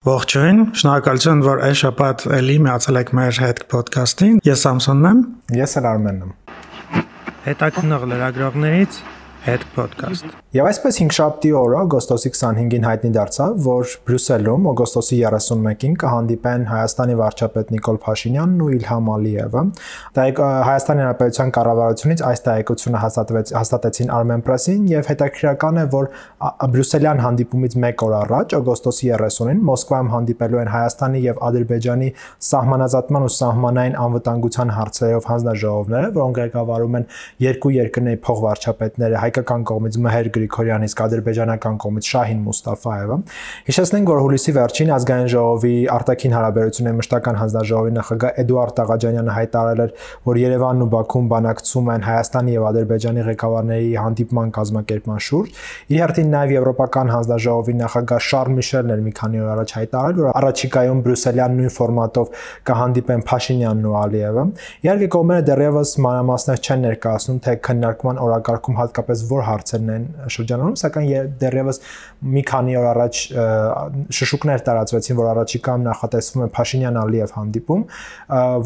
Ողջույն, շնորհակալություն, որ այս շաբաթ էլի միացել եք մեր հետ ոդքասթին։ Ես Սամսոնն եմ։ Ես էլ Արմենն եմ։ Հետաքնող լրագրողներից Head Podcast։ Եվ այսպես 5 շաբթի օրը օգոստոսի 25-ին հայտնի դարձավ, որ Բրյուսելում օգոստոսի 31-ին կհանդիպեն Հայաստանի վարչապետ Նիկոլ Փաշինյանն ու Իլհամ Ալիևը։ Դա Հայաստանի Հանրապետության կառավարությունից այս տեղեկությունը հաստատվեց հաստատեցին Armen Press-ին եւ հետաքրքրական է, որ Բրյուսելյան հանդիպումից 1 օր առաջ օգոստոսի 30-ին Մոսկվայում հանդիպելու են Հայաստանի եւ Ադրբեջանի սահմանազատման ու սահմանային անվտանգության հարցերով հանձնաժողովները, որոնք ղեկավարում են երկու երկրների փոխվարչապետները հայկական կողմից Մհեր Գրիգորյանը, իսկ ադրբեջանական կողմից Շահին Մուստաֆաևը։ Հիշեցնենք, որ հուլիսի վերջին ազգային ժողովի արտաքին հարաբերությունների մշտական հանձնաժողովի նախագահ Էդուարդ Տաղաջանյանը հայտարարել էր, որ Երևանն ու Բաքուն բանակցում են Հայաստանի եւ Ադրբեջանի ղեկավարների հանդիպման կազմակերպման շուրջ։ Իր հերթին նաեւ Եվրոպական հանձնաժողովի նախագահ Շարլ Միշելն էր մի քանի օր առաջ հայտարարել, որ առաջիկայում Բրյուսելյան նույն ֆորմատով կհանդիպեն Փաշինյանն ու Ալիևը։ Իհարկե կողմերը դեռևս մանրամասներ չեն ներկայացնում, թե քննարկման օրակարգում հատկապես որ հարցերն են շրջանառում, սակայն դեռևս մի քանի օր առաջ շշուկներ տարածվեցին, որ առաջիկայում նախատեսվում է Փաշինյան-Ալիև հանդիպում,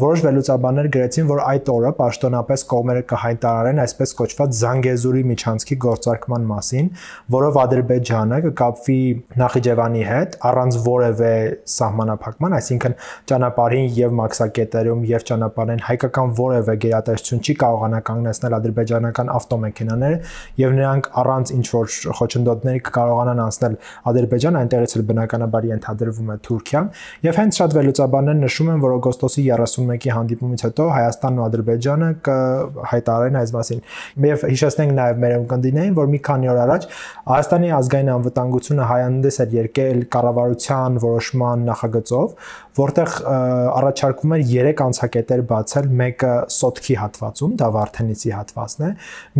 որոշ վերլուծաբաններ գրեցին, որ այդ օրը պաշտոնապես կողմերը կհայտարարեն այսպես կոչված Զանգեզուրի միջանցքի գործարկման մասին, որով Ադրբեջանը կկապվի Նախիջևանի հետ առանց որևէ սահմանափակման, այսինքն ճանապարհին եւ մաքսակետերում եւ ճանապարհին հայկական որևէ գերատեսչություն չի կարողանա կանգնեցնել ադրբեջանական ավտոմեքենաները եւ նրանք առանց ինչ որ խոչընդոտների կկարողանան անցնել Ադրբեջան, այնտեղից էլ բնականաբար ենթադրվում է Թուրքիան եւ հենց շատ վերլուծաբաններ նշում են, որ օգոստոսի 31-ի հանդիպումից հետո Հայաստանն ու Ադրբեջանը կհայտարարեն այս մասին։ Եվ հիշեցնենք նաեւ մեր ունկնդիներին, որ մի քանի օր առաջ Հայաստանի ազգային անվտանգությունը հայանդես էր երկել կառավարության որոշման նախագծով, որտեղ առաջարկվում էր 3 անցակետեր բացել, մեկը Սոտքի հատվածում, դա Վարդենիցի հատվածն է,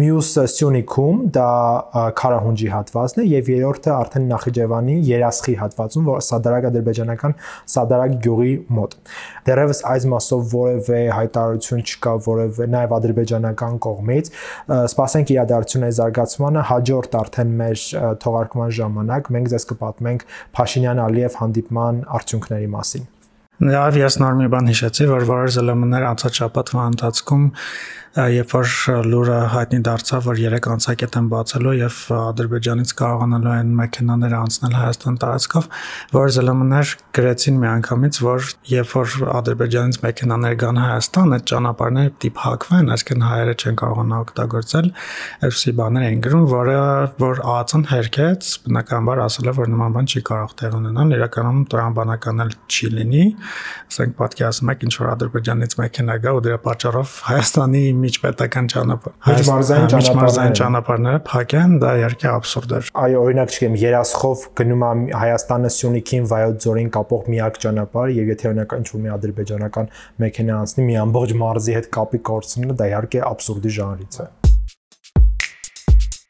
մյուսը Սյունիքում, դա Խարահունջի հատվածն է եւ երրորդը արդեն Նախիջևանի Երասխի հատվածում, որ Սադարակ ադրբեջանական Սադարակ գյուղի մոտ։ Դեռևս այս մասով որևէ հայտարարություն չկա, որևէ նաեւ ադրբեջանական կողմից։ Սպասենք իրադարձությունների զարգացմանը հաջորդ արդեն մեր թողարկման ժամանակ մենք ձեզ կպատմենք Փաշինյան-Ալիև հանդիպման արդյունքների մասին։ Նաև ես նոր մի բան հիշեցի, որ որոշ ԶԼՄ-ներ անցած շաբաթվա ընթացքում երբ որ լուրը հայտնի դարձավ, որ երեք անցակետ են բացելու եւ Ադրբեջանից կարողանալու են մեքենաները անցնել Հայաստան տարածքով, որ ԶԼՄ-ներ գրեցին միանգամից, որ երբ որ Ադրբեջանից մեքենաներ գան Հայաստան, այդ ճանապարհները պիտի փակվեն, այսինքն հայերը չեն կարողանա օգտագործել, այսպիսի բաներ են գրում, որը որ ԱԱՑ-ն հերքեց, բնականաբար ասել է, որ նման բան չի կարող տեղ ունենալ, իրականում տրամաբանական էլ չի լինի, ասենք պատկերացնում եք ինչ որ Ադրբեջանից մեքենա գա ու դրա պատճառով Հայաստանի միջպետական ճանապարհ։ Միջմարզային ճանապարհ։ Միջմարզային ճանապարհները փակեն, դա իհարկե աբսուրդ է։ Այո, օրինակ չգիտեմ, Երասխով գնում է Հայաստանը Սյունիքին Վայոց ձորին կապող միակ ճանապարհը եւ եթե օրինակ ինչ-որ մի ադրբեջանական մեքենա անցնի, մի ամբողջ մարզի հետ կապի կորցնելը դա իհարկե աբսուրդի ժանրից է։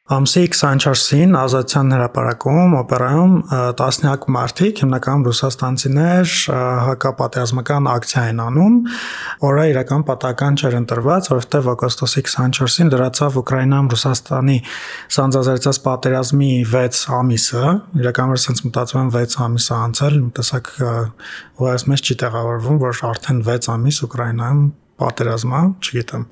Ամսի 24-ին Ազատության հրապարակում օպերայում տասնյակ մարդիկ, հիմնականում ռուսաստանցիներ, հակապատերազմական ակցիա են անում, որը իրական պատահական չէր ընտրված, որովհետև օգոստոսի 24-ին դրացավ Ուկրաինայում Ռուսաստանի սանձազերծած պատերազմի 6 ամիսը, իրականում sense մտածում եմ 6 ամիս անցել, տեսակ ուղղակի մեզ չի տեղավորվում, որ արդեն 6 ամիս Ուկրաինայում պատերազմա, չգիտեմ։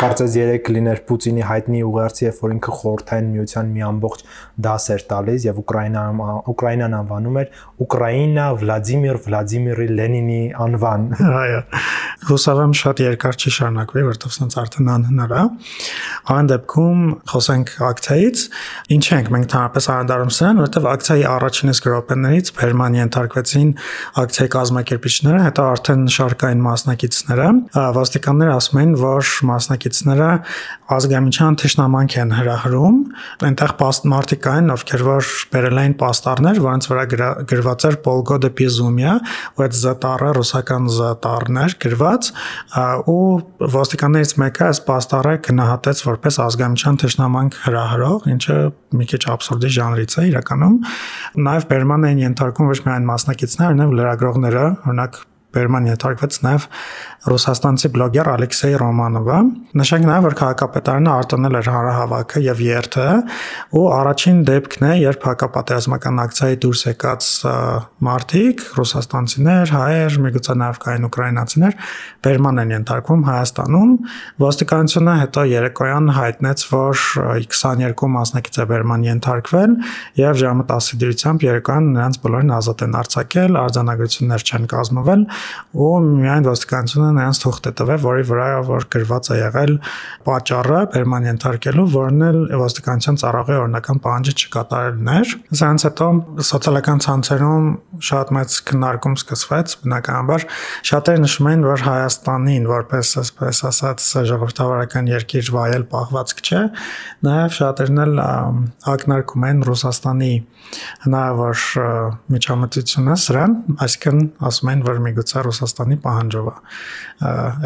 Կարծես երեք լիներ Պուտինի հայտնի ուղերձը, երբ որ ինքը խորհրդային միության մի ամբողջ դաս էր տալիս եւ Ուկրաինան Ուկրաինան անվանում էր Ուկրաինա Վլադիմիր Վլադիմիրի Լենինի անվան։ Այո։ Հուսավեմ շատ երկար չի շարունակվի, որովհետեւ սենց արդեն անհնար է։ Այն դեպքում խոսենք ակցիայից, ինչ ենք մենք թարապես անդարում սրան, որովհետեւ ակցիայի առաջին իսկ րոպեներից Բերման ենթարկվեցին ակցիայի կազմակերպիչները, հետո արդեն շարքային մասնակիցները ոստիկանները ասում են, որ մասնակիցները ազգամիչյան թշնամանք են հրահրում, այնտեղ մարդիկ կային, ովքեր որ բերել էին պաստառներ, որոնց վրա գրված էր Polgoda Pizumia, ու այդ զտարը ռուսական զտարներ գրված, ու ոստիկաններից մեկը այս պաստառը գնահատեց որպես ազգամիչյան թշնամանք հրահրող, ինչը մի քիչ абսուրդի ժանրից է իրականում։ Նաև Բերման են ենթարկում ոչ միայն մասնակիցները, այլև լրագրողները, օրինակ բերման ենթարկվեց նաև ռուսաստանցի բլոգեր Ալեքսեյ Ռոմանովը։ Նշենք նաև, որ քաղաքապետարանը արտոնել էր հարահավաքը եւ երթը, ու առաջին դեպքն է, երբ հակապատերազմական ակցիայի դուրս եկած մարտիկ, ռուսաստանցիներ, հայեր, միգուցե նաև կային ուկրաինացիներ, բերման են ենթարկվում Հայաստանում։ Ոստիկանությունը հետո երեկոյան հայտնեց, որ 22 մասնակից է բերման ենթարկվել եւ ժամը 10-ի դրությամբ երեկոյան նրանց բոլորին ազատ են արձակել, արձանագրություններ չեն կազմվել ու միայն ոստիկանությունը նրանց թուղթ է տվել, որի վրա որ գրված է եղել պատճառը բերման ենթարկելու, որն էլ ոստիկանության ծառայողի օրինական պահանջը չկատարելն էր։ Սրանց հետո սոցիալական ցանցերում շատ մեծ քննարկում սկսվեց, բնականաբար շատերը նշում են, որ Հայաստանին որպես այսպես ասած ժողովրդավարական երկիր վայել պահվածք չէ, նաև շատերն էլ ակնարկում են Ռուսաստանի հնարավոր միջամտությունը սրան, այսինքն ասում են, որ միգուցե Ռուսաստանի պահանջով է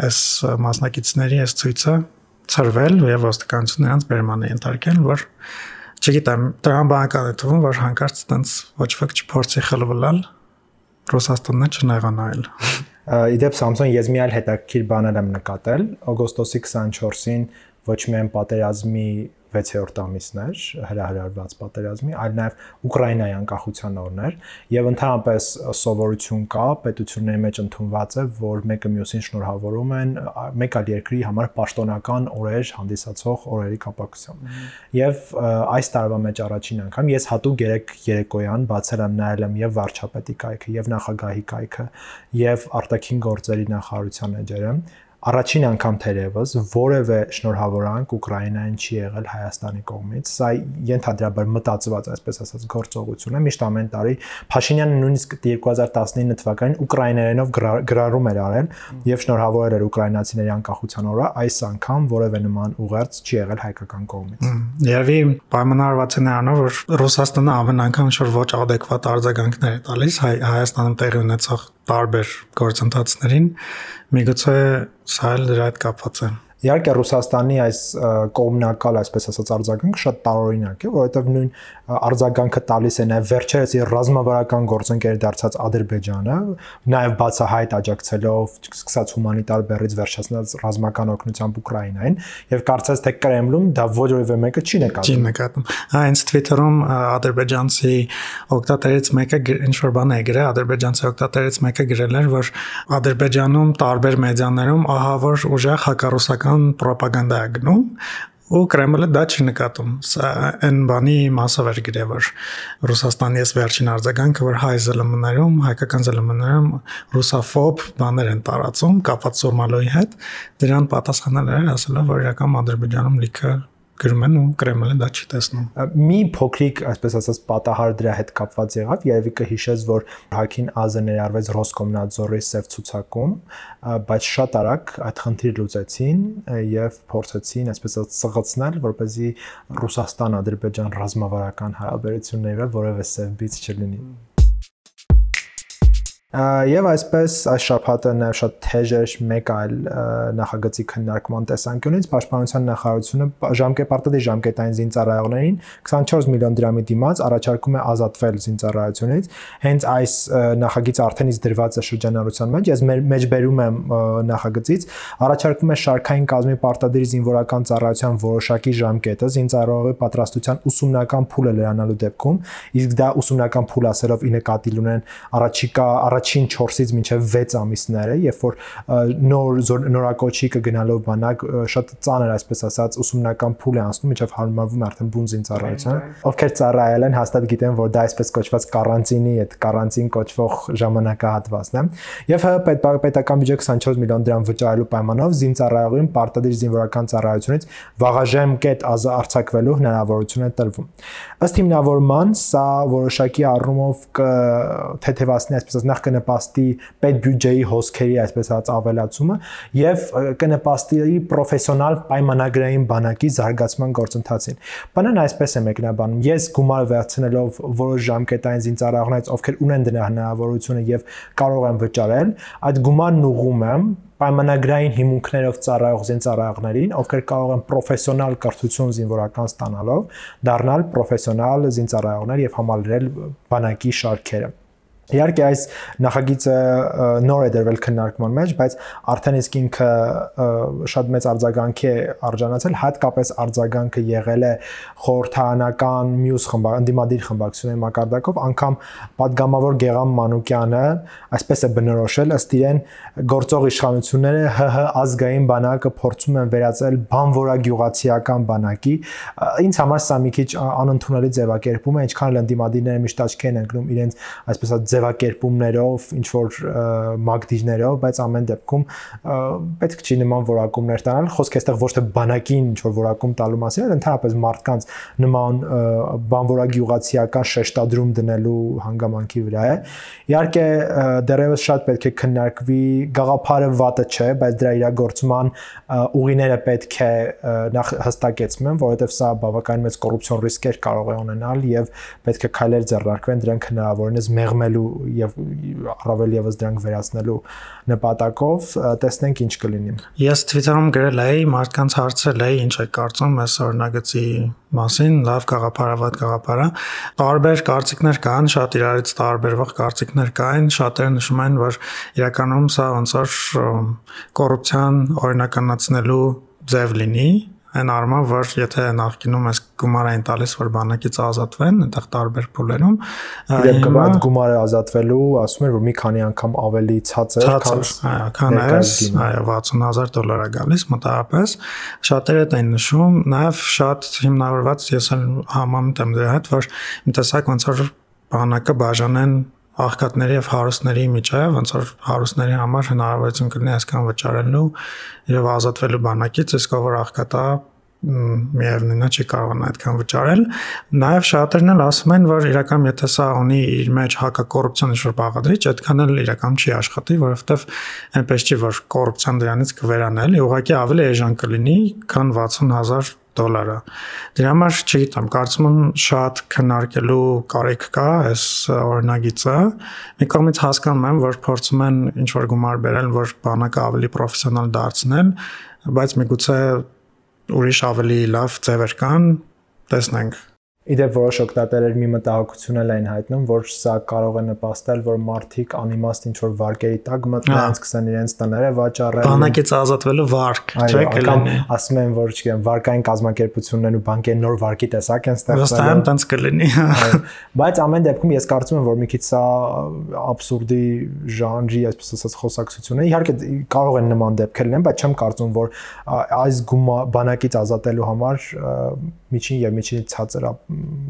այս մասնակիցների այս ցույցը ծրվել եւ ոստիկանությունը նրանց բերման է ենթարկել, որ չգիտեմ, տրամբանական է թվում, որ հանկարծ տենց ոչ ոք չփորձի խլվլալ Ռուսաստանն չնեղանալ։ Իդեպ Samsung ես մի այլ հետաքրքիր բաներ եմ նկատել օգոստոսի 24-ին ոչ միայն պատերազմի 6-րդ ամիսն էր հրահրարված պատերազմի, այլ նաև Ուկրաինայի անկախության օրն էր եւ ընդհանրապես սովորություն կա պետությունների մեջ ընդունված է, որ մեկը մյուսին շնորհավորում են մեկ այլ երկրի համար պաշտոնական օրեր հանդիսացող օրերի կապակցությամբ։ Եվ այս տարվա մեջ առաջին անգամ ես հատուկ երեք երեկոյան բացել եմ նայել եմ եւ վարչապետի կայքը եւ նախագահի կայքը եւ արտաքին գործերի նախարարության էջերը առաջին անգամ թերևս որևէ շնորհավորանք Ուկրաինային չի եղել Հայաստանի կողմից։ Սա ենթադրաբար մտածված, այսպես ասած, գործողություն է։ Միշտ ամեն տարի Փաշինյանը նույնիսկ 2019 թվականին ուկրաիներենով գրառում էր արել եւ շնորհավորել էր ուկրաինացիների անկախության օրը, այս անգամ որևէ նման ուղերձ չի եղել հայկական կողմից։ Երևի պայմանավորված է նրանով, որ Ռուսաստանը ամեն անգամ ինչ-որ ոչ adekvat արձագանքներ է տալիս Հայաստանում տեղի ունեցող տարբեր գործընթացներին միգուցե սա էլ դրա հետ կապված է Իհարկե Ռուսաստանի այս կողմնակալ, այսպես ասած, արձագանքը շատ տարօրինակ է, որովհետև նույն արձագանքը տալիս է նաև վերջերս իր ռազմավարական գործընկեր դարձած Ադրբեջանը, նաև բացահայտ աջակցելով սկսած հումանիտար բեռից վերջացնած ռազմական օգնությամբ Ուկրաինային, եւ կարծես թե Կրեմլում դա որևէ մեկը չի նկատում։ Չի նկատում։ Հենց Twitter-ում ադրբեջանցի օկտատերից մեկը ինչ որ բան է գրել, ադրբեջանցի օկտատերից մեկը գրել էր, որ Ադրբեջանում տարբեր մեդիաներում ահա որ ուժեղ հակառուսական ռուսական ռոպագանդա է գնում ու Կրեմլը դա չի նկատում։ Սա այն բանի մասով էր գրել, որ Ռուսաստանի ես վերջին արձագանքը, որ հայ ԶԼՄ-ներում, հայկական ԶԼՄ-ներում ռուսաֆոբ բաներ են տարածում կապված Սոմալոյի հետ, դրան պատասխանել էր ասելով, որ իրական Ադրբեջանում լիքը գրում են ու Կրեմլը դա չի տեսնում։ Մի փոքրիկ, այսպես ասած, պատահար դրա հետ կապված եղավ, երևի կհիշես, որ Հակին Ազը ներառվեց Ռոսկոմնadzորի սև ցուցակում, բայց շատ արագ այդ խնդիրը լուծեցին եւ փորձեցին, այսպես ասած, սղացնել, որպեսզի Ռուսաստան-Ադրբեջան ռազմավարական հարաբերությունները որևէ բիծ չլինի։ Եվ այսպես այս շաբաթը նաև շատ թեժ էր մեկ այլ նախագծի քննարկման տեսանկյունից Պաշտպանության նախարարությունը ժամկետապարտադի ժամկետային զինծառայողներին 24 միլիոն դրամի դիմաց առաջարկում է ազատվել զինծառայությունից։ Հենց այս նախագիծը արդեն իսկ դրված է շրջանառության մեջ, ես մեջբերում եմ նախագծից, առաջարկում է շարքային կազմի պարտադիր զինվորական ծառայության որոշակի ժամկետը զինծառայողի պատրաստության ուսումնական փուլը լրանալու դեպքում, իսկ դա ուսումնական փուլ ասելով ի նկատի ունեն առաջիկա առաջ առաջին 4-ից մինչև 6 ամիսները, երբ որ նոր նորակոչի կգնալով բանակ շատ ծանր այսպես ասած ուսումնական փուլ է անցնում, մինչև հարմարվում է արդեն բուն զինծառայության։ Ովքեր ծառայել են, հաստատ գիտեն, որ դա այսպես կոչված կարանտինի այդ կարանտին կոչվող ժամանակահատվածն է։ Եվ պետական բյուջե 24 միլիոն դրամ վճարելու պայմանով զինծառայողին պարտադիր զինվորական ծառայությունից վաղաժեմ կետ արձակվելու հնարավորություն է տրվում։ Ըստ հիմնավորման սա որոշակի առումով կթեթևացնի այսպես ասած նախ կնպաստի պետբյուջեի հոսքերի այսպես ասած ավելացումը եւ կնպաստի պրոֆեսիոնալ պայմանագրային բանակի զարգացման գործընթացին։ Բանան այսպես է մեկնաբանում։ Ես գումար վերցնելով որոշ ժամկետային զինծառայողներից, ովքեր ունեն դրա հնարավորությունը եւ կարող են վճարել, այդ գումարն ուղում եմ պայմանագրային հիմունքներով ծառայող զինծառայողներին, ովքեր կարող են պրոֆեսիոնալ կրթություն զինվորական ստանալով դառնալ պրոֆեսիոնալ զինծառայողներ եւ համալրել բանակի շարքերը Իհարկե այս նախագիծը նոր է դրվել քննարկման մեջ, բայց արդեն իսկ ինքը շատ մեծ արձագանք է արժանացել, հատկապես արձագանքը եղել է խորհրդանական մյուս խմբակ, ընդդիմադիր խմբակցությունների մակարդակով, անգամ падգամավոր Գեգամ Մանուկյանը այսպես է բնորոշել, ըստ իրեն գործող իշխանությունները ՀՀ ազգային բանակը փորձում են վերածել բանվորագյուղացիական բանակի։ Ինձ համար սա մի քիչ անընդունելի ձևակերպում է, ինչքան էլ ընդդիմադիրները միշտ աչքի են ընկնում իրենց այսպես ասած ձևակերպումներով, ինչ որ մագդիժներով, բայց ամեն դեպքում պետք չի նման որակումներ տալ։ Խոսքը այստեղ ոչ թե բանակին ինչ որ որակում տալու մասին, այլ ընդհանրապես մարդկանց նման բանվորագյուղացիական շեշտադրում դնելու հանգամանքի վրա է։ Իհարկե դեռևս շատ պետք է քննարկվի գաղափարը վատը չէ, բայց դրա իրագործման ուղիները պետք է նախ հստակեցվեն, որովհետև սա բավականին մեծ կոռուպցիոն ռիսկեր կարող է ունենալ եւ պետք է քայլեր ձեռնարկվեն դրանք հնարավորինս մեղմելու եւ առավել եւս դրանք վերացնելու նպատակով տեսնենք ինչ կլինի։ Ես Twitter-ում գրել էի, մարդկանց հարցրել էի, ինչ է կարծում այս օրնագծի մասին, լավ գաղափարը, վատ գաղափարը։ Տարբեր կարծիքներ կան, շատ իրարից տարբերվող կարծիքներ կային, շատերը նշում են, որ իրականում սա ոնց որ կոռուպցիան օրինականացնելու ձև լինի, այն առումով, որ եթե նախկինում ես գումար այն տալիս, որ բանակից ազատվեն, այդտեղ տարբեր փուլերում, իրենք կբա այդ գումարը ազատվելու, ասում են, որ մի քանի անգամ ավելի ցածր, քան այո, քան այս, այո, 60000 դոլար է գալիս մոտավորապես։ Շատերը դա են նշում, նաև շատ հիմնավորված ես համամիտ եմ դրա հետ, որ մի տեսակ ոնց որ բանակը բաժանեն աղքատների եւ հարուստների միջև, ոնց որ հարուստների համար հնարավորություն կլինի այսքան վճարելու եւ ազատվելու բանակից, իսկ ով որ աղքատա միևնույնն է չի կարողանա այդքան վճարել։ Նաև շատերն էլ ասում են, որ իրական եթե սա ունի իր մեջ հակակոռուպցիոն ինչ-որ բաղադրիչ, այդքան էլ իրական չի աշխատի, որովհետև այնպես չի, որ կոռուպցիան դրանից կվերանալ, ուղղակի ավելի էժան կլինի, քան 60000 դոլարը։ Դրա համար չգիտեմ, կարծում եմ շատ քննարկելու կարիք կա այս օրինագիծը։ Մի կողմից հասկանում եմ, որ փորձում են ինչ որ գումար բերել, որ բանակը ավելի պրոֆեսիոնալ դարձնել, բայց միգուցե ուրիշ ավելի լավ ձևեր կան, տեսնենք Իդեպ որոշ օկտատերեր մի մտահոգություն էլ են հայտնում, որ սա կարող է նպաստել, որ մարդիկ անիմաստ ինչ որ վարկերի տակ մտնեն, սկսեն իրենց տները վաճառել։ Բանակից ազատվելու վարկ, չէ՞ կլինի։ Ասում են, որ չգիտեմ, վարկային կազմակերպություններն ու բանկերը նոր վարկի տեսակ են ստեղծել։ Վստահ եմ, տենց կլինի։ Բայց ամեն դեպքում ես կարծում եմ, որ մի քիչ սա абսուրդի ժանրի, այսպես ասած, խոսակցություն է։ Իհարկե կարող են նման դեպքեր լինեն, բայց չեմ կարծում, որ այս բանակից ազատելու համար միջին եւ միջին ցածր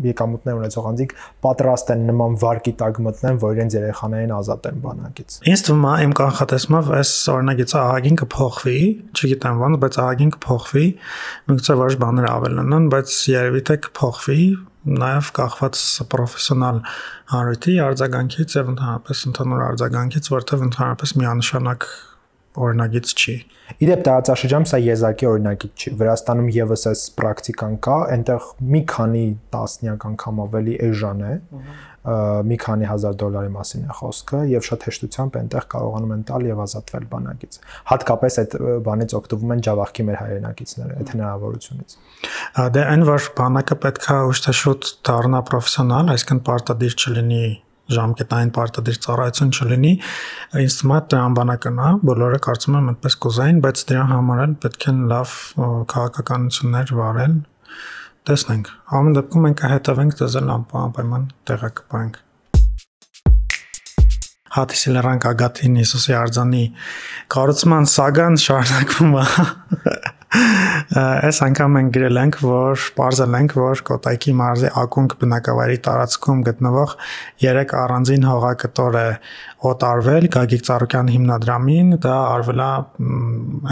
եկամուտներ ունեցող անձիկ պատրաստ են նման վարկի տակ մտնեն, որ իրենց երեխաներին ազատեն բանակից։ Ինձ թվում է իմ կանխատեսմամբ այս օրինագիծը ահագին կփոխվի, չգիտեմ ոնց, բայց ահագին կփոխվի։ Միգուցե որոշ բաներ ավելանան, բայց երևի թե կփոխվի նաև կախված պրոֆեսիոնալ հանրույթի արձագանքից եւ ընդհանրապես ընդհանուր արձագանքից, որտեղ ընդհանրապես միանշանակ օրինագիծ չի։ Իդեպ տարածաշրջանում սա եզակի օրինագիծ չի։ Վրաստանում եւս այս պրակտիկան կա, այնտեղ մի քանի տասնյակ անգամ ավելի էժան է, մի քանի հազար դոլարի մասին է խոսքը եւ շատ հեշտությամբ այնտեղ կարողանում են տալ եւ ազատվել բանակից։ Հատկապես այդ բանից օգտվում են Java-քի մեր հայրենակիցները այդ հնարավորությունից։ Դե այն որ բանակը պետքա ուշ թե շուտ դառնա պրոֆեսիոնալ, այսինքն պարտադիր չլինի ժամկետային պարտադիր ծառայություն չլինի, ինձ թվում է տրամբանակն է, բոլորը կարծում եմ այդպես կուզային, բայց դրա համար էլ պետք է լավ քաղաքականություններ վարել։ Տեսնենք։ Ամեն դեպքում մենք կհետևենք դեզել անպայման տեղակայենք Հաթիսի լեռան Կագաթին Հիսուսի արձանի կառուցման սագան շարունակվում է Այս անգամ մենք գրել ենք, որ ողջել ենք, որ Կոտայքի մարզի ակունք բնակավայրի տարածքում գտնվող 3 առանձին հողակտոր է օտարվել Գագիկ Ծառուկյան հիմնադրամին, դա արվել է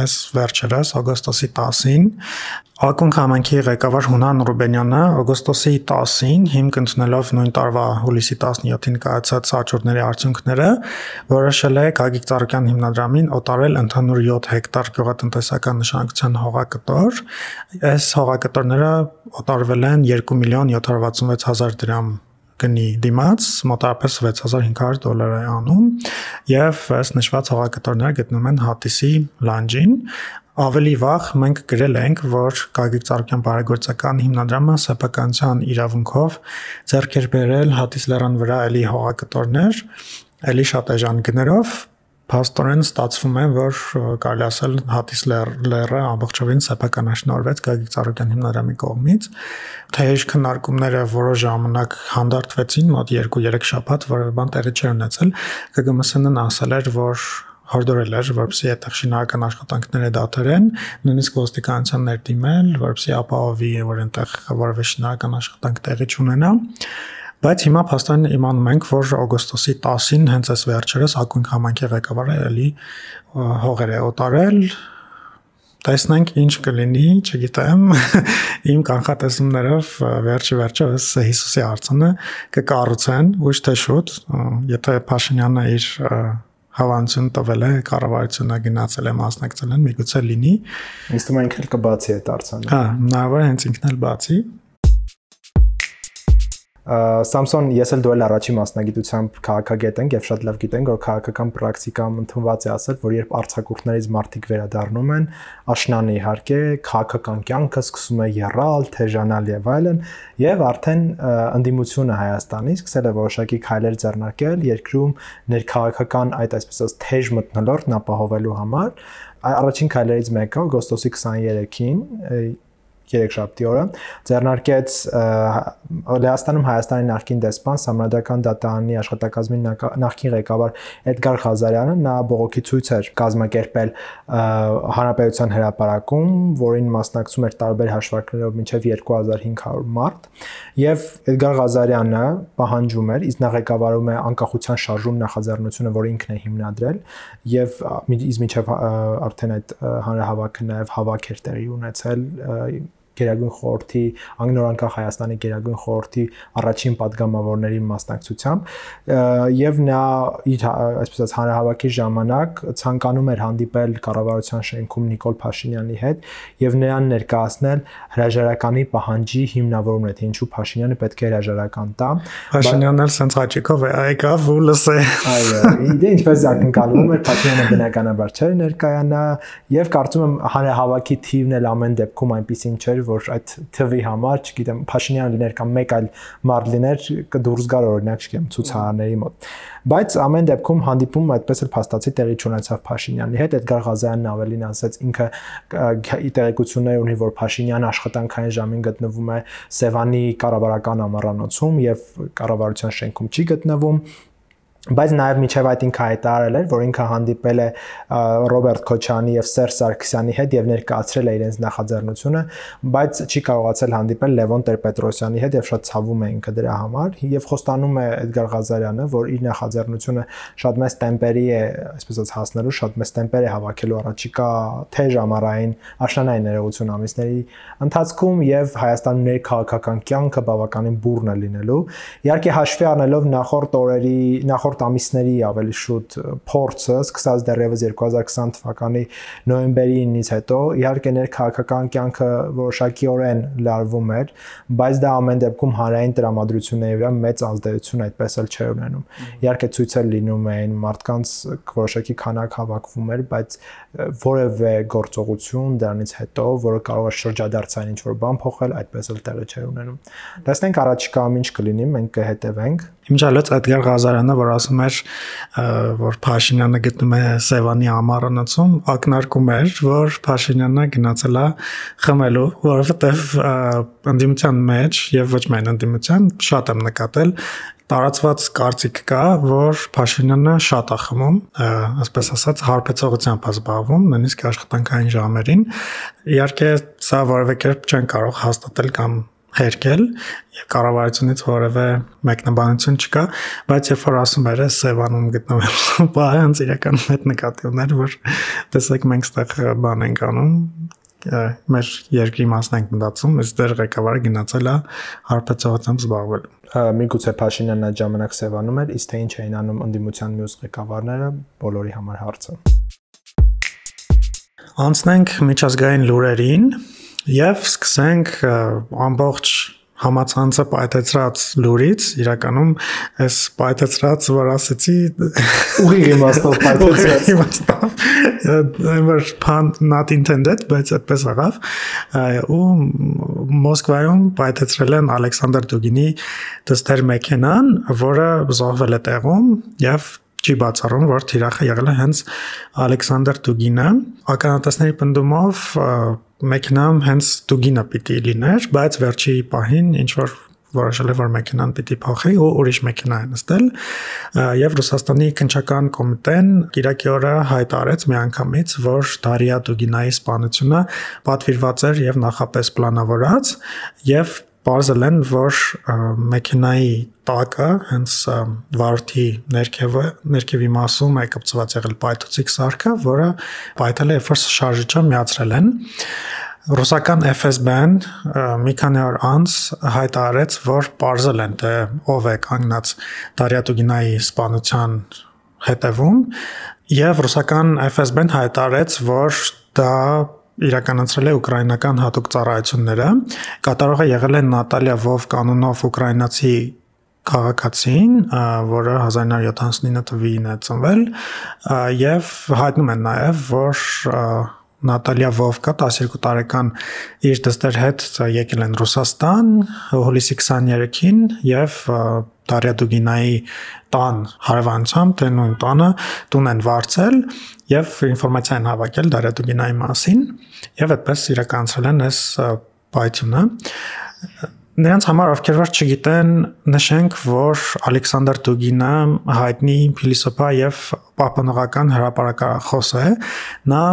այս վերջերս օգոստոսի 10-ին Ակունք համանքի ղեկավար Հունան Ռուբենյանը օգոստոսի 10-ին հիմք ընդունելով նույն տարվա հուլիսի 17-ին կայացած աճուրների արդյունքները որոշել է Գագիկ Ծառուկյան հիմնադրամին օտարել ընդհանուր 7 հեկտար գյուղատնտեսական նշանակության հողակտոր։ Այս հողակտորները օտարվել են 2 միլիոն 766 հազար դրամ գնի դիմաց մոտավորապես 6500 դոլար է անում եւ ըստ նշված հողակտորները գտնվում են Հատիսի լանջին ավելի վաղ մենք գրել ենք, որ Գագիկ Ծառուկյան բարեգործական հիմնադրամը սեփականության իրավունքով ձեռք էր բերել Հատիս լեռան վրա էլի հողակտորներ, էլի շատ էժան գներով, Փաստորեն ստացվում է, որ կարելի ասել Հատիս լեռը ամբողջովին սեփականաշնորհվեց Գագիկ Ծառուկյան հիմնադրամի կողմից։ Թեժ քննարկումները որոշ ժամանակ հանդարտվեցին, մոտ 2-3 շաբաթ, որևէ բան տեղի չէր ունեցել։ ԿԳՄՍ-ն ասել էր, որ հորդորել էր, որպեսզի այդտեղ շինարարական աշխատանքները դադարեն, նույնիսկ ոստիկանության ներդիմել, որպեսզի ապահովի, որ այնտեղ որևէ շինարարական աշխատանք տեղի չունենա։ Բայց հիմա փաստորեն իմանում ենք, որ օգոստոսի 10-ին հենց այս վերջերս Ակունք համայնքի ղեկավարը էլի հողեր է օտարել, տեսնենք ինչ կլինի, չգիտեմ, իմ կանխատեսումներով վերջի վերջը ըս Հիսուսի արցանը կկառուցեն, ոչ թե շուտ, եթե Փաշինյանը իր հավանություն տվել է կառավարությունը գնացել է մասնակցել են միգուցե լինի է ինքն էլ կբացի այդ արցանը հա հնարավոր է հենց ինքն էլ բացի Samson ես էլ դու էլ առաջի մասնագիտությամբ քաղաքագետ ենք եւ շատ լավ գիտենք որ քաղաքական պրակտիկայում ընդունված է ասել որ երբ արցակուրտներից մարդիկ վերադառնում են աշնանը իհարկե քաղաքական կյանքը սկսում է եռալ, թեժանալ եւ այլն եւ արդեն ընդդիմությունը Հայաստանի սկսել է որոշակի քայլեր ձեռնարկել երկրում ներքաղաքական այդ այսպես ասած թեժ մտնոլորտն ապահովելու համար առաջին քայլերից մեկը օգոստոսի 23-ին երեքշաբթի օրը ձեռնարկեց Լեհաստանում Հայաստանի նախկին դեսպան Սամրադական դատարանի աշխատակազմի նախկին ղեկավար Էդգար Ղազարյանը նա բողոքի ցույց էր կազմակերպել հանրապետության հրապարակում, որին մասնակցում էր տարբեր հաշվարկներով մինչև 2500 մարդ, եւ Էդգար Ղազարյանը պահանջում էր, իսկ նա ղեկավարում է անկախության շարժում նախաձեռնությունը, որը ինքն է հիմնադրել, եւ իսկ մինչև արդեն այդ հանրահավաքը նաեւ հավաք էր տեղի ունեցել Գերագույն խորհրդի Անգլորանքախ Հայաստանի Գերագույն խորհրդի առաջին падգամավորների մասնակցությամբ եւ նա իր հա, այսպես ասած հանրահավաքի ժամանակ ցանկանում էր հանդիպել կառավարության շենքում Նիկոլ Փաշինյանի հետ եւ նրան ներկայացնել հրաժարականի պահանջի հիմնավորումն է, թե ինչու Փաշինյանը պետք է հրաժարական տա։ Փաշինյանն էլ սենց աճիկով է եկավ ու լսե։ Այո, իդե ինչպես ակնկալվում էր Փաշինյանը բնականաբար չէր ներկայանա եւ կարծում եմ հանրահավաքի թիվն էլ ամեն դեպքում այնպեսին չէր որ այդ թվի համար, չգիտեմ, Փաշինյանը լիներ կամ մեկ այլ մարդ լիներ, կդուրս գար օրինակ, չգիտեմ, ցուցահարների մոտ։ Բայց ամեն դեպքում հանդիպում այդպես էլ փաստացի տեղի չունեցավ Փաշինյանի հետ, Էդգար Ղազարյանն ավելին ասաց ինքը տեղեկություններ ունի, որ Փաշինյանը աշխատանքային ժամին գտնվում է Սևանի կառավարական ամառանոցում եւ կառավարության շենքում չի գտնվում բայց նաև միջև այդ ինքը հայտարարել էր, որ ինքը հանդիպել է Ռոբերտ Քոչյանի եւ Սերժ Սարգսյանի հետ եւ ներկայացրել է իրենց նախաձեռնությունը, բայց չի կարողացել հանդիպել Լևոն Տեր-Պետրոսյանի հետ եւ շատ ցավում է ինքը դրա համար եւ խոստանում է Էդգար Ղազարյանը, որ իր նախաձեռնությունը շատ մեծ տեմպերի է, այսպես ասած հասնելու, շատ մեծ տեմպեր է հավաքելու առաջիկա թեժ ամառային աշնանային ներողություն ամիսների ընթացքում եւ Հայաստանում ներքաղաքական կյանքը բավականին բուրն է լինելու։ Իհարկե հաշվի առնելով նախորդ օրերի նախորդ նախորդ ամիսների ավելի շուտ փորձը սկսած դեռևս 2020 թվականի նոյեմբերի 9-ից հետո իհարկե ներքաղաքական կյանքը որոշակիորեն լարվում էր, բայց դա ամեն դեպքում հանրային տրամադրությունների վրա մեծ ազդեցություն այդպես էլ չէր ունենում։ Իհարկե ցույցեր լինում էին, մարդկանց որոշակի քանակ հավաքվում էր, բայց որևէ գործողություն դրանից հետո, որը կարող է շրջադարձային ինչ-որ բան փոխել, այդպես էլ տեղի չէր ունենում։ Տեսնենք առաջիկայում ինչ կլինի, մենք կհետևենք։ Իմջալից Էդգար Ղազարյանը, որ ասում էր, որ Փաշինյանը գտնում է Սևանի ամառանոցում, ակնարկում էր, որ Փաշինյանը գնացել է խմելու, որովհետև ընդդիմության մեջ եւ ոչ միայն ընդդիմության շատ եմ նկատել տարածված կարծիք կա, որ Փաշինյանը շատ է խմում, ասպես ասած, հարբեցողությամբ է զբաղվում, նույնիսկ աշխատանքային ժամերին։ Իհարկե, սա որևէ կերպ չեն կարող հաստատել կամ հերկել եւ կառավարությունից որևէ մեկնաբանություն չկա, բայց երբ որ ասում էր Սևանում գտնվում բահ հենց իրականում այդ նկատի ուներ, որ տեսեք մենք ստեղ բան ենք անում, մեր երկրի մասն ենք մտածում, այս դեր ղեկավարը գնացել է հարբեցողությամբ զբաղվելու։ Միգուցե Փաշինյանն այդ ժամանակ Սևանում էր, իսկ թե ինչ էին անում ընդդիմության մյուս ղեկավարները, բոլորի համար հարցը։ Անցնենք միջազգային լուրերին եւ սկսենք ամբողջ համացանցը պայթեցրած լուրից իրականում այս պայթեցրած որ ասեցի ուղիղ իմաստով պայթեցրած իմաստով ever pun not intended բայց այդպես աղավ ու Մոսկվայում պայթեցրել են Ալեքսանդր Դուգինի դստեր մեքենան որը զոհվել է տեղում եւ չի բացառում, որ թիրախը եղել է հենց Ալեքսանդր Դուգինը։ Ականատեսների պնդումով մեքենամ հենց Դուգինը պիտի լիներ, բայց վերջի պահին ինչ որ որոշել է որ մեքենան պիտի փոխի ու ուրիշ մեքենա է նստել եւ Ռուսաստանի քնչական կոմիտեն Կիրակի օրը հայտարարեց միանգամից որ Դարիա Դուգինայի սպանությունը պատվիրված էր եւ նախապես պլանավորած եւ Պարզել են, որ մեքենայի տակը հենց վարորդի ներքևը, ներքևի մասում է կպցված եղել պայթուցիկ սարքը, որը պայթել է, երբ շարժիչը միացրել են։ Ռուսական FSB-ն մի քանի օր անց հայտարարեց, որ ողջել են թե ով է կանգնած Դարյատուգինայի սպանության հետևում եւ ռուսական FSB-ն հայտարարեց, որ դա իրականացրել է ուկրաինական հատուկ ծառայությունները։ Կատարողը եղել է Նատալիա Վով կանոնով ուկրաինացի քաղաքացին, որը 1979 թվականին է ծնվել, եւ հայտնում են նաեւ, որ Նատալիա Վովկա 12 տարեկան իր դստեր հետ եկել են Ռուսաստան հուլիսի 23-ին եւ Դարիա Դուգինայի տան հարևանությամբ թե նույն տանը տուն են վարձել եւ ինֆորմացիա են հավաքել Դարիա Դուգինայի մասին եւ այդպես իրականացրել են այս պայթյունը նրանց համար ովքեր որ չգիտեն նշենք որ Ալեքսանդր Դուգինը հայտնի փիլիսոփա եւ պապանողական հրապարակախոս է նա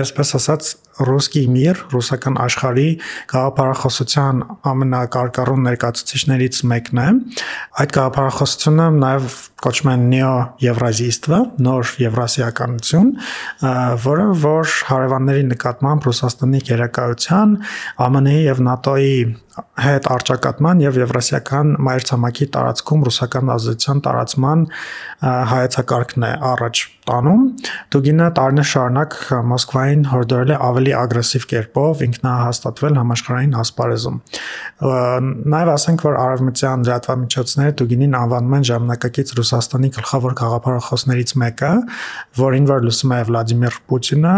այսպես ասած ռուսկի միր, ռուսական աշխարհի գաղափարախոսության ամենակարկառուն ներկայացուցիչներից մեկն է։ Այդ գաղափարախոսությունը նաև կոչվում է նեո-եվրազիստվը, նոր եվրասիականություն, որը որ հարևանների նկատմամբ Ռուսաստանի գերակայության, ԱՄՆ-ի եւ ՆԱՏՕ-ի հետ արճակատման եւ եվրասիական մայրցամաքի տարածքում ռուսական ազդեցության տարածման հայեցակարգն է առաջ տանում։ Դուգինը տարիներ շարունակ Մոսկվային հորդորել է ավելի ագրեսիվ կերպով ինքնահաստատվել համաշխարհային ասպարեզում։ Նաև ասենք, որ արևմտյան լրատվամիջոցները Դուգինին անվանում են ժամանակակից Ռուսաստանի գլխավոր գաղափարախոսներից մեկը, որին որ լուսում է Վլադիմիր Պուտինը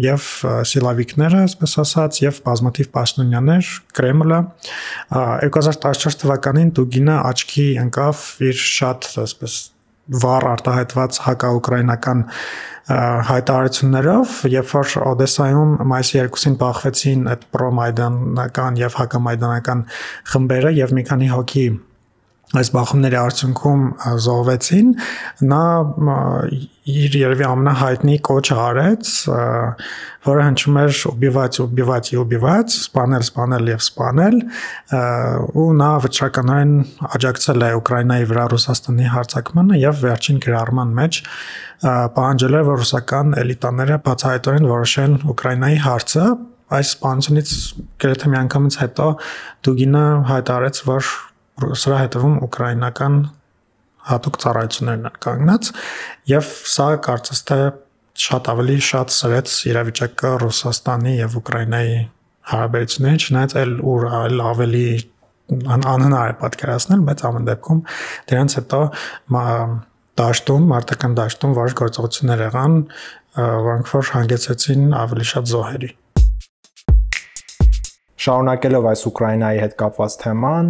եւ սիլավիկները, այսպես ասած, եւ բազմաթիվ պաշտոնյաներ Կրեմլը 2014 թվականին Դուգինը աչքի ընկավ իր շատ այսպես վառ արտահայտված հակաուկրաինական հայտարարություններով, երբ որ Օդեսայում մայիսի 2-ին բախվեցին այդ պրոմայդանական եւ հակամայդանական խմբերը եւ մի քանի հոգի այս բախումների արդյունքում զոհվեցին, նա իր երևի ամենահայտնի կոչը արեց, որը հնչում էր убивать, убивать и убивать, սպանել, սպանել եւ սպանել, ու նա վճռականորեն աջակցել է Ուկրաինայի վրա Ռուսաստանի հարձակմանը եւ վերջին գրառման մեջ պահանջել է, որ ռուսական էլիտաները բացահայտորեն որոշեն Ուկրաինայի հարցը, այս սպանությունից գրեթե մի անգամից հետո Դուգինը հայտարարեց, որ սրա հետևում ուկրաինական հատուկ ծառայություններն են կանգնած եւ սա կարծես թե շատ ավելի շատ սրեց իրավիճակը Ռուսաստանի եւ Ուկրաինայի հարաբերություններին, չնայած այլ ուր այլ ավելի անհնար է պատկերացնել, բայց ամեն դեպքում դրանց հետո դաշտում, մարտական դաշտում որոշ գործողություններ եղան, որոնք որ հանգեցրեցին ավելի շատ զոհերի։ Շարունակելով այս Ուկրաինայի հետ կապված թեման,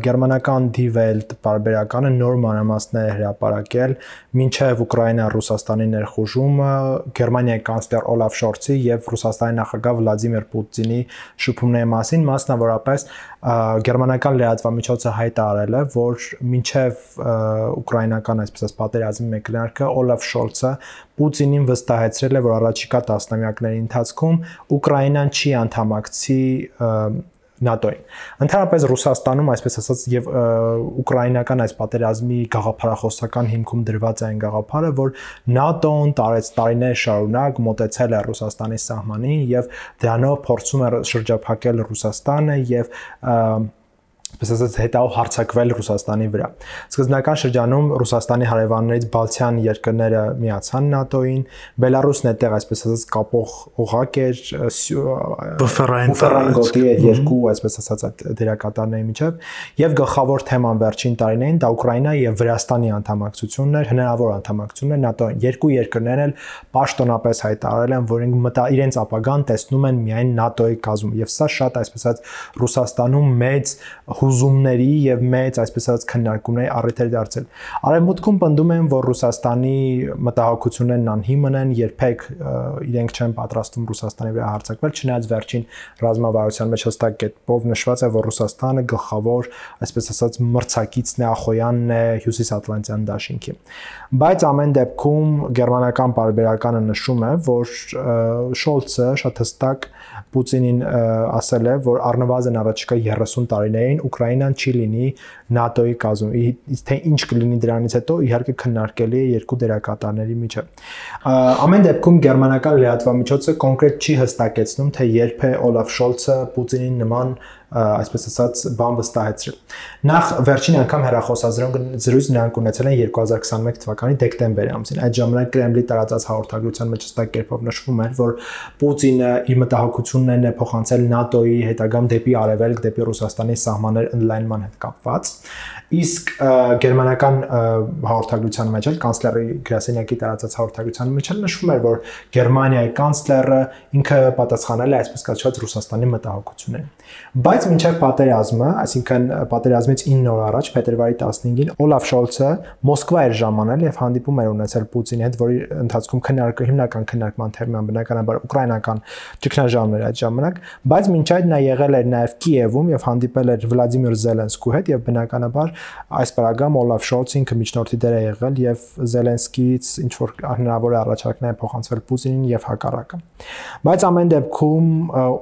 գերմանական Die Welt բարբերականը նոր մանրամասներ հրապարակել մինչև Ուկրաինա-Ռուսաստանի ներխուժումը Գերմանիայի կանցլեր Օլաֆ Շորցի եւ Ռուսաստանի նախագահ Վլադիմիր Պուտինի շփումների մասին, մասնավորապես գերմանական լրատվամիջոցը հայտարարել է, որ մինչև ուկրաինական այսպես պատերազմի մեկնարկը Օլաֆ Շոլցը Պուտինին վստահեցրել է, որ առաջիկա տասնամյակների ընթացքում Ուկրաինան չի անդամակցի ՆԱՏՕ-ին։ Ընդհանրապես Ռուսաստանում, այսպես ասած, եւ ուկրաինական այս պատերազմի գաղափարախոսական հիմքում դրված այն գաղափարը, որ ՆԱՏՕ-ն տարեց տարիներ շարունակ մոտեցել է Ռուսաստանի սահմանին եւ դրանով փորձում է շրջափակել Ռուսաստանը եւ և այսպես ասած հետao հարցակվել Ռուսաստանի վրա։ Սկզբնական շրջանում Ռուսաստանի հարևաններից Բալթյան երկրները միացան ՆԱՏՕ-ին, Բելարուսն այդտեղ այսպես ասած կապող օղակ էր, բուֆերային գոտի էր երկու այսպես ասած այդ դերակատարների միջև, եւ գլխավոր թեման վերջին տարիներին դա Ուկրաինա եւ Վրաստանի անդամակցությունն էր, հնարավոր անդամակցությունն էր ՆԱՏՕ-ին։ Երկու երկրներն էլ պաշտոնապես հայտարարել են, որ իրենց ապագան տեսնում են միայն ՆԱՏՕ-ի կազմում եւ սա շատ այսպես ասած Ռուսաստանում մեծ հուզումների եւ մեծ այսպես ասած քննարկումների առիթ էր դարձել։ Արևմուտքում պնդում են, որ Ռուսաստանի մտահոգություններն անհիմն են, երբեք իրենք չեն պատրաստվում Ռուսաստանի վրա հարձակվել, չնայած վերջին ռազմավարության մեջ հստակ կետով նշված է, որ Ռուսաստանը գլխավոր, այսպես ասած, մրցակիցն է Ախոյանն է Հյուսիսատլանտյան դաշինքի։ Բայց ամեն դեպքում գերմանական բարբերականը նշում է, որ Շոլցը շատ հստակ Պուտինին ասել է, որ առնվազն առաջիկա 30 տարիներին Ուկրաինան չի լինի ՆԱՏՕ-ի կազմում։ թե ինչ կլինի դրանից հետո իհարկե քննարկելի է երկու դերակատարների միջև։ Ամեն դեպքում գերմանական լրատվամիջոցը կոնկրետ չի հստակեցնում, թե երբ է Օլաֆ Շոլցը Պուտինին նման այսպես ասած բան վստահեցրել։ Նախ վերջին անգամ հերախոսազրույց զրույց նրանք ունեցել են 2021 թվականի դեկտեմբերի ամսին։ Այդ ժամանակ Կրեմլի տարածած հաղորդագրության մեջ հստակ կերպով նշվում էր, որ Պուտինը իր մտահոգություններն է փոխանցել ՆԱՏՕ-ի հետագամ դեպի արևելք, դեպի Ռուսաստանի սահմաններ ընդլայնման հետ կապված իսկ գերմանական հաղորդագրության մեջ էլ կանցլերի գրասենյակի տարածած հաղորդագրության մեջ էլ նշվում էր որ Գերմանիայի կանցլերը ինքը պատասխանել է այսպես կոչված Ռուսաստանի մտահոգություններին բայց մինչև պատերազմը այսինքն պատերազմից 9 օր առաջ փետրվարի 15-ին Օլաֆ Շոլցը Մոսկվա էր ժամանել եւ հանդիպում էր ունեցել Պուտինի հետ որի ընթացքում քննարկը հիմնական քննարկման թեման բնականաբար ուկրաինական ճգնաժամն էր այդ ժամանակ բայց մինչ այդ նա եղել էր նաեւ Կիևում եւ հանդիպել էր Վլադիմիր Զելենսկու հետ եւ բնականաբար այս պարագամ Օլաֆ Շոլցը ինքը միջնորդի դեր է եղել եւ Զելենսկիից ինչ որ հնարավոր է առաջարկներ փոխանցվել Պուտինին եւ հակառակը։ Բայց ամեն դեպքում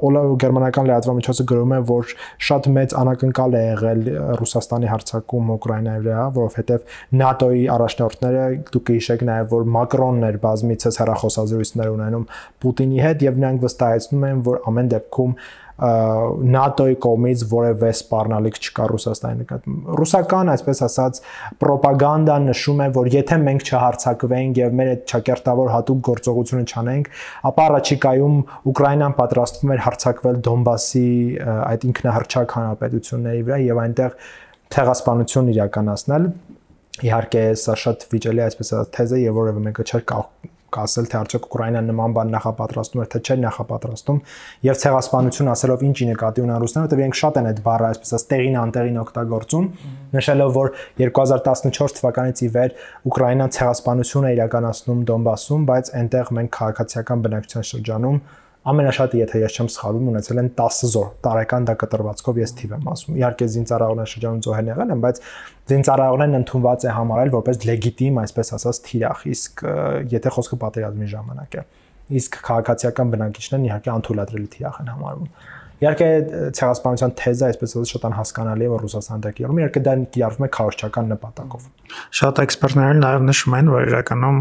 Օլաֆ գերմանական լրատվամիջոցը գրում է, որ շատ մեծ անակնկալ է եղել Ռուսաստանի հարձակում Ուկրաինայի վրա, որովհետեւ ՆԱՏՕ-ի առաջնորդները դուք հիշեք նաեւ, որ Մակրոնն էր բազմիցս հեռախոսազրույցներ ունենում Պուտինի հետ եւ նրանք վստահեցնում են, որ ամեն դեպքում ՆԱՏՕ-ի կողմից որևէ սպառնալիք չկա Ռուսաստանի նկատմամբ։ Ռուսական, այսպես ասած, ռոպագանդան նշում է, որ եթե մենք չհարցակվենք եւ մեր այդ ճակերտավոր հատուկ գործողությունը չանենք, ապա առաջիկայում Ուկրաինան պատրաստվում էր հարձակվել Դոնբասի այդ ինքնահռչակ հանրապետությունների վրա եւ այնտեղ ցեղասպանություն իրականացնել իհարկե սա շատ վիճելի այսպես ասած թեզ է եւ որևէ մեկը չէր կարող կասել թե արդյոք Ուկրաինան նման բան նախապատրաստում էր թե չէ նախապատրաստում եւ ցեղասպանություն ասելով ինչի նկատի ունեն ռուսները, որտեղ իրենք շատ են այդ բառը այսպես ասած տեղին անտեղին օգտագործում, նշելով որ 2014 թվականից ի վեր Ուկրաինան ցեղասպանություն է իրականացնում Դոնբասում, բայց այնտեղ մենք քաղաքացիական բնակչության շրջանում ամենաշատը եթե ես չեմ սխալվում ունեցել են 10 զոհ տարեկան դա կտրվածքով ես թիվ եմ ասում իհարկե զինծառայողներ շրջանում զոհեր եղել են բայց զինծառայողներն ընդունված է համարել որպես լեգիտիմ այսպես ասած թիրախ իսկ եթե խոսքը պատերազմի ժամանակ է իսկ քաղաքացիական բնակիչներն իհարկե անթույլատրելի թիրախ են համարվում Իհարկե ցեղասպանության թեզը այսպես ասած շատ անհասկանալի է որ Ռուսաստանը դա կիրառում։ Իհարկե դա կիրառվում է քարոշչական նպատակով։ Շատ էքսպերտներ նաև նշում են, որ իրականում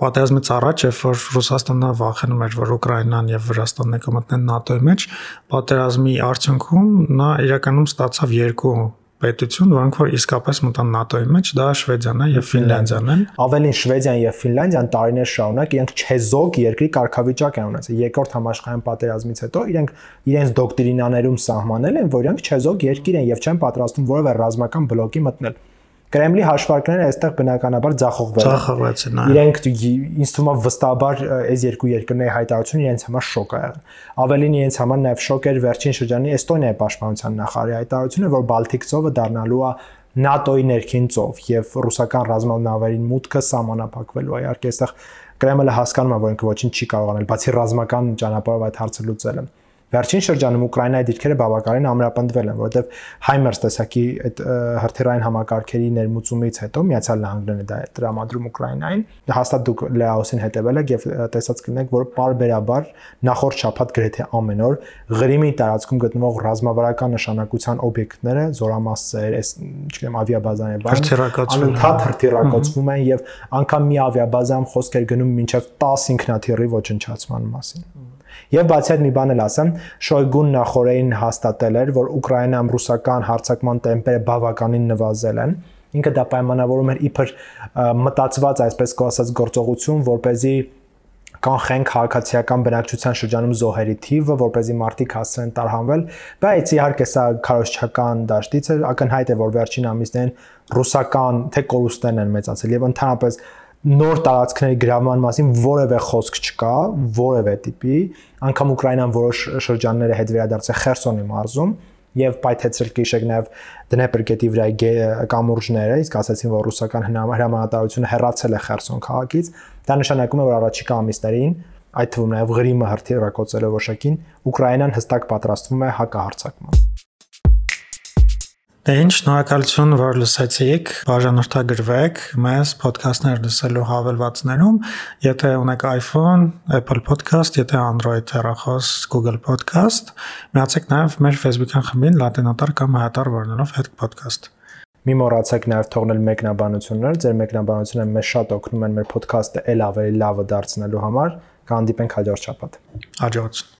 պատերազմից առաջ, երբ որ Ռուսաստանը վախենում էր, որ Ուկրաինան եւ Վրաստանն կմտնեն ՆԱՏՕ-ի մեջ, պատերազմի արդյունքում նա իրականում ստացավ երկու պետություն, որոնք որ իսկապես մտան ՆԱՏՕ-ի մեջ, դա Շվեդիան է եւ Ֆինլանդիան են։ Ավելին Շվեդիան եւ Ֆինլանդիան տարիներ շարունակ իրենք չեզոք երկրի կարգավիճակ են ունեցել։ Երկրորդ համաշխարհային պատերազմից հետո իրենք իրենց դոկտրինաներում սահմանել են, որ իրենք չեզոք երկիր են եւ չեն պատրաստվում որևէ ռազմական բլոկի մտնել։ Կրեմլի հաշվարկները այստեղ բնականաբար ձախողվել են։ Ձախողվեցին, այո։ Իրենք ինձ թվում է վստահաբար այս երկու երկրների հայտարարությունը իրենց համար շոկ է եղել։ Ավելին իրենց համար նաև շոկ էր վերջին շրջանի Էստոնիայի պաշտպանության նախարարի հայտարարությունը, որ Բալտիկ ծովը դառնալու է ՆԱՏՕ-ի ներքին ծով եւ ռուսական ռազմավարին մուտքը սահմանափակվելու է։ Իհարկե այստեղ Կրեմլը հասկանում է, որ ինքը ոչինչ չի կարող անել, բացի ռազմական ճանապարհով այդ հարցը լուծելը։ Վերջին շրջանում Ուկրաինայի դիրքերը բավականին ամրապնդվել են, որովհետև HIMARS տեսակի այդ հրթիռային համակարգերի ներմուծումից հետո Միացյալ Նահանգներն դա տրամադրում Ուկրաինային։ Հաստատ դուք Լեոսին հետևել եք եւ տեսած կլինեք, որ պարբերաբար նախորդ շաբաթ գրեթե ամեն օր Ղրիմի տարածքում գտնվող ռազմավարական նշանակության օբյեկտները, զորամասեր, այս չգիտեմ ավիաբազան եւ բան, անընդհատ հրթիռակոծվում են եւ անգամ մի ավիաբազայում խոսք էր գնում մինչեւ 10 ինքնաթիռի ոչնչացման մասին։ Եվ բացի այդ մի բան էլ ասեմ, Շոյգուն նախորեն հաստատել էր, որ Ուկրաինայում ռուսական հարձակման տեմպերը բավականին նվազել են։ Ինքը դա պայմանավորում էր իբր մտածված այսպես կոչված գործողություն, որ เป զի կանխեն քաղաքացիական բնակչության շրջանում զոհերի թիվը, որ เป զի մարդիկ հասցնեն տարհանվել, բայց իհարկե սա քարոշչական դաշտից է, ակնհայտ է, որ վերջին ամիսներին ռուսական թե կորուստներն են մեծացել եւ ընդհանրապես նոր տարածքների գրավման մասին որևէ խոսք չկա, որևէ տիպի, անկամ Ուկրաինան որոշ շրջանները հետ վերադարձել Խերսոնի մարզում եւ պայթեցրել գիշեք նաեւ Դնեպրգետի վրա կամուրջները, իսկ ասացին, որ ռուսական հրամանատարությունը հեռացել է Խերսոն քաղաքից, դա նշանակում է, որ առաջիկա ամիսներին այդ թվում նաեւ Ղրիմը հրթիռակոծելով ոշակին Ուկրաինան հստակ պատրաստվում է հակահարձակման։ Դե ինչ, շնորհակալություն, որ լսեցիք, բաժանորդագրվեք մեզ ոդքասթներ լսելու հավելվածներում, եթե ունեք iPhone, Apple Podcast, եթե Android հեռախոս, Google Podcast, միացեք նաև մեր Facebook-յան խմբին լատինատար կամ հայատար վարնելով հետ podcast։ Մի մոռացեք նաև թողնել մեկնաբանություններ, ձեր մեկնաբանությունը մեզ շատ օգնում են մեր ոդքասթը ել ավելի լավը դարձնելու համար։ Կհանդիպենք հաջորդ շաբաթ։ Հաջողություն։